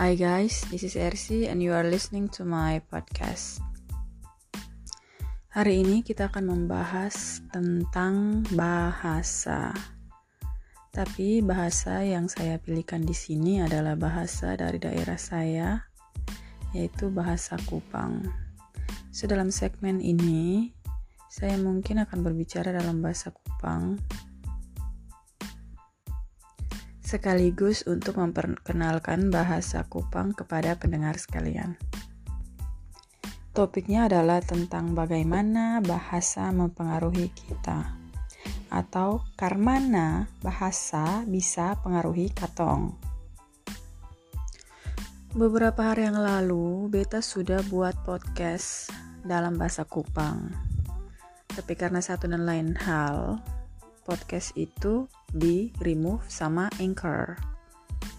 Hi guys, this is Ersi and you are listening to my podcast. Hari ini kita akan membahas tentang bahasa. Tapi bahasa yang saya pilihkan di sini adalah bahasa dari daerah saya, yaitu bahasa Kupang. So dalam segmen ini, saya mungkin akan berbicara dalam bahasa Kupang sekaligus untuk memperkenalkan bahasa Kupang kepada pendengar sekalian. Topiknya adalah tentang bagaimana bahasa mempengaruhi kita atau karmana bahasa bisa pengaruhi katong. Beberapa hari yang lalu, Beta sudah buat podcast dalam bahasa Kupang. Tapi karena satu dan lain hal, podcast itu di remove sama Anchor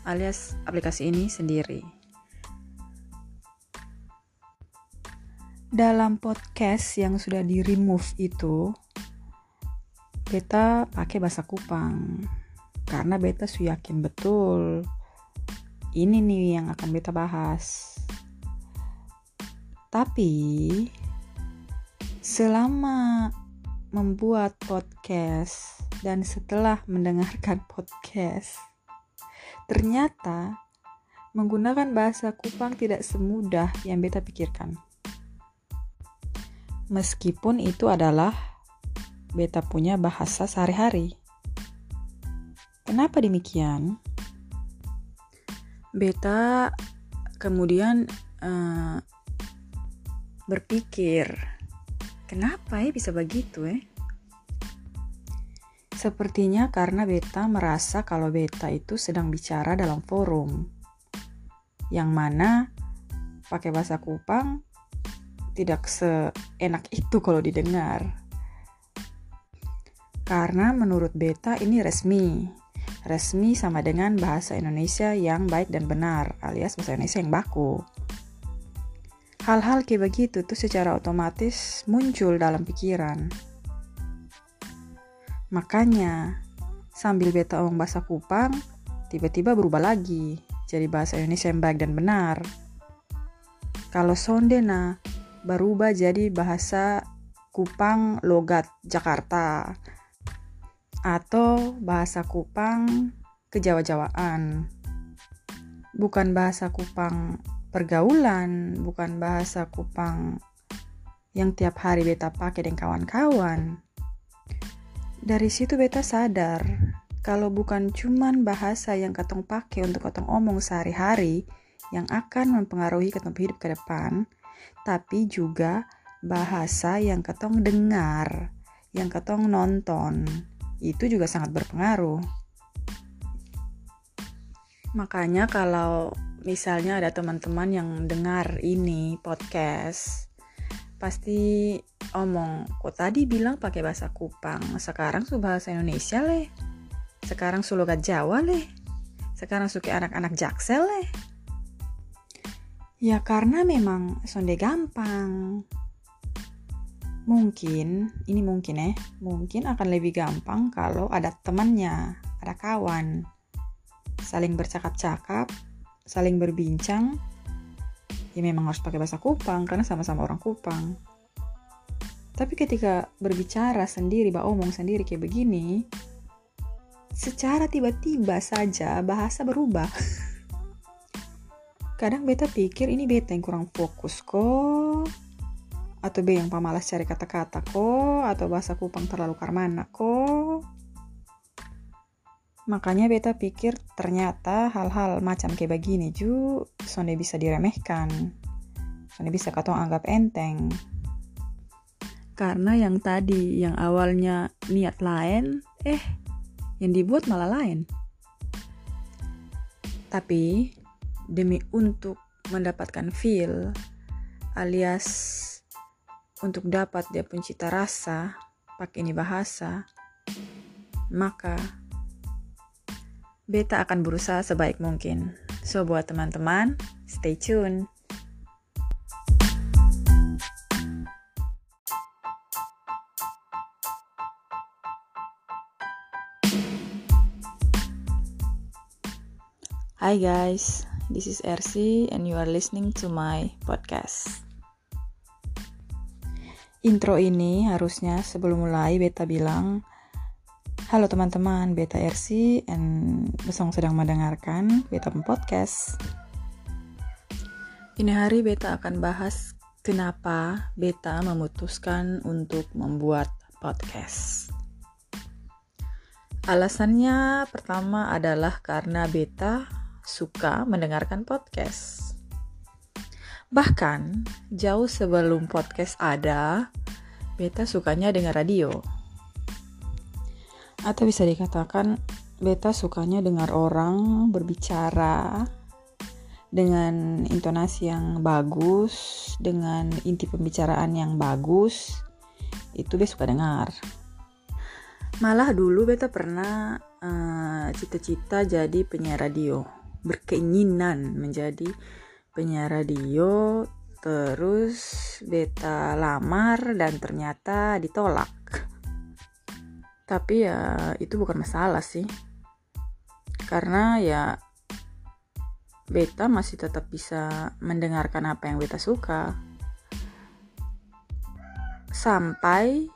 alias aplikasi ini sendiri. Dalam podcast yang sudah di remove itu, beta pakai bahasa Kupang karena beta su yakin betul ini nih yang akan beta bahas. Tapi selama membuat podcast dan setelah mendengarkan podcast, ternyata menggunakan bahasa Kupang tidak semudah yang beta pikirkan. Meskipun itu adalah beta punya bahasa sehari-hari. Kenapa demikian? Beta kemudian uh, berpikir Kenapa ya bisa begitu ya? Sepertinya karena beta merasa kalau beta itu sedang bicara dalam forum. Yang mana pakai bahasa Kupang tidak seenak itu kalau didengar. Karena menurut beta ini resmi. Resmi sama dengan bahasa Indonesia yang baik dan benar, alias bahasa Indonesia yang baku. Hal-hal kayak begitu tuh secara otomatis muncul dalam pikiran. Makanya, sambil beta omong bahasa Kupang, tiba-tiba berubah lagi jadi bahasa Indonesia yang baik dan benar. Kalau Sondena berubah jadi bahasa Kupang logat Jakarta atau bahasa Kupang kejawa-jawaan. Bukan bahasa Kupang pergaulan, bukan bahasa Kupang yang tiap hari beta pakai dengan kawan-kawan. Dari situ beta sadar kalau bukan cuman bahasa yang katong pakai untuk katong omong sehari-hari yang akan mempengaruhi katong hidup ke depan, tapi juga bahasa yang katong dengar, yang katong nonton, itu juga sangat berpengaruh. Makanya kalau misalnya ada teman-teman yang dengar ini podcast pasti omong kok tadi bilang pakai bahasa Kupang? Sekarang su bahasa Indonesia leh sekarang su logat Jawa leh sekarang suka anak-anak jaksel leh ya karena memang sonde gampang. Mungkin ini mungkin eh mungkin akan lebih gampang kalau ada temannya ada kawan. Saling bercakap-cakap saling berbincang, ya memang harus pakai bahasa Kupang karena sama-sama orang Kupang. Tapi ketika berbicara sendiri, bah omong sendiri kayak begini, secara tiba-tiba saja bahasa berubah. Kadang beta pikir ini beta yang kurang fokus kok, atau be yang pemalas cari kata-kata kok, atau bahasa Kupang terlalu karmana kok Makanya beta pikir ternyata hal-hal macam kayak begini ju sonde bisa diremehkan. Sonde bisa katong anggap enteng. Karena yang tadi yang awalnya niat lain, eh yang dibuat malah lain. Tapi demi untuk mendapatkan feel alias untuk dapat dia pun cita rasa pakai ini bahasa, maka Beta akan berusaha sebaik mungkin. So, buat teman-teman, stay tune. Hai guys, this is RC and you are listening to my podcast. Intro ini harusnya sebelum mulai Beta bilang, Halo teman-teman, Beta RC and Besong sedang mendengarkan Beta Podcast. Ini hari Beta akan bahas kenapa Beta memutuskan untuk membuat podcast. Alasannya pertama adalah karena beta suka mendengarkan podcast. Bahkan jauh sebelum podcast ada, beta sukanya dengar radio. Atau bisa dikatakan beta sukanya dengar orang berbicara dengan intonasi yang bagus, dengan inti pembicaraan yang bagus. Itu beta suka dengar. Malah dulu beta pernah uh, cita-cita jadi penyiar radio, berkeinginan menjadi penyiar radio, terus beta lamar dan ternyata ditolak. Tapi ya itu bukan masalah sih. Karena ya beta masih tetap bisa mendengarkan apa yang beta suka. Sampai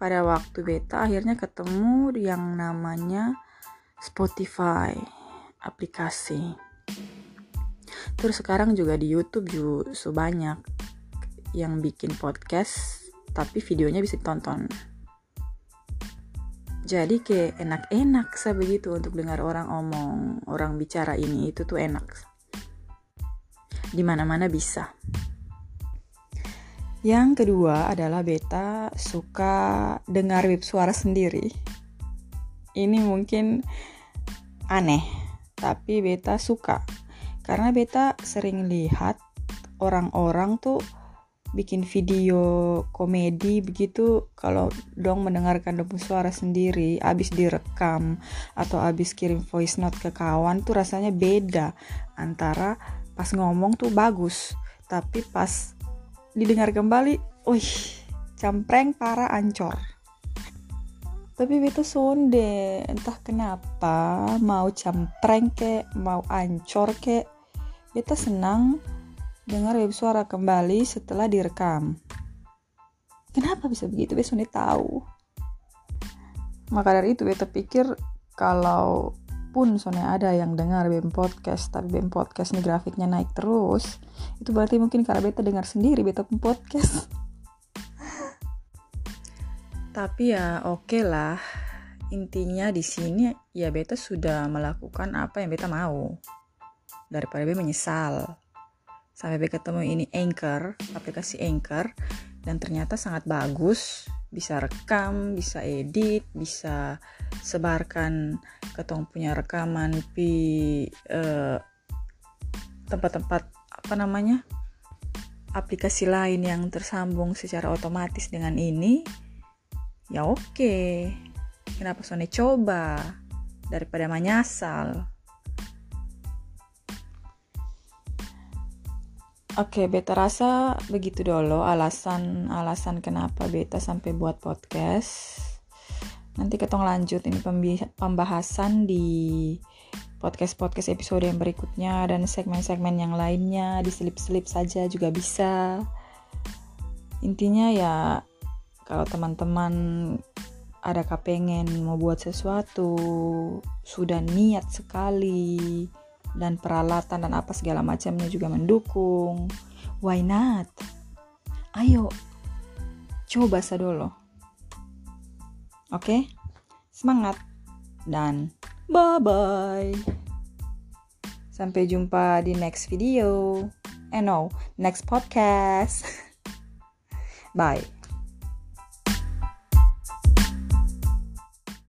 pada waktu beta akhirnya ketemu yang namanya Spotify aplikasi. Terus sekarang juga di YouTube juga sebanyak yang bikin podcast tapi videonya bisa ditonton. Jadi kayak enak-enak saya begitu untuk dengar orang omong, orang bicara ini itu tuh enak. Di mana-mana bisa. Yang kedua adalah beta suka dengar web suara sendiri. Ini mungkin aneh, tapi beta suka. Karena beta sering lihat orang-orang tuh bikin video komedi begitu kalau dong mendengarkan dong suara sendiri abis direkam atau abis kirim voice note ke kawan tuh rasanya beda antara pas ngomong tuh bagus tapi pas didengar kembali, wih, campreng para ancor. Tapi beta sonde, entah kenapa mau campreng ke, mau ancor ke, beta senang dengar web suara kembali setelah direkam. Kenapa bisa begitu? Beta sonde tahu. Maka dari itu beta pikir kalau pun soalnya ada yang dengar BEM Podcast tapi BEM Podcast ini grafiknya naik terus itu berarti mungkin karena beta dengar sendiri beta pun podcast tapi ya oke okay lah intinya di sini ya beta sudah melakukan apa yang beta mau daripada beta menyesal sampai beta ketemu ini Anchor aplikasi Anchor. Dan ternyata sangat bagus. Bisa rekam, bisa edit, bisa sebarkan ketong punya rekaman di eh, tempat-tempat apa namanya aplikasi lain yang tersambung secara otomatis dengan ini ya oke. Okay. kenapa Sony coba? Daripada menyasal Oke, okay, beta rasa begitu dulu alasan-alasan kenapa beta sampai buat podcast. Nanti ketong lanjut ini pembahasan di podcast-podcast episode yang berikutnya dan segmen-segmen yang lainnya diselip-selip saja juga bisa. Intinya ya kalau teman-teman ada kepengen mau buat sesuatu, sudah niat sekali, dan peralatan dan apa segala macamnya juga mendukung. Why not? Ayo, coba dulu. Oke, okay? semangat dan bye bye. Sampai jumpa di next video. Eh no, next podcast. bye.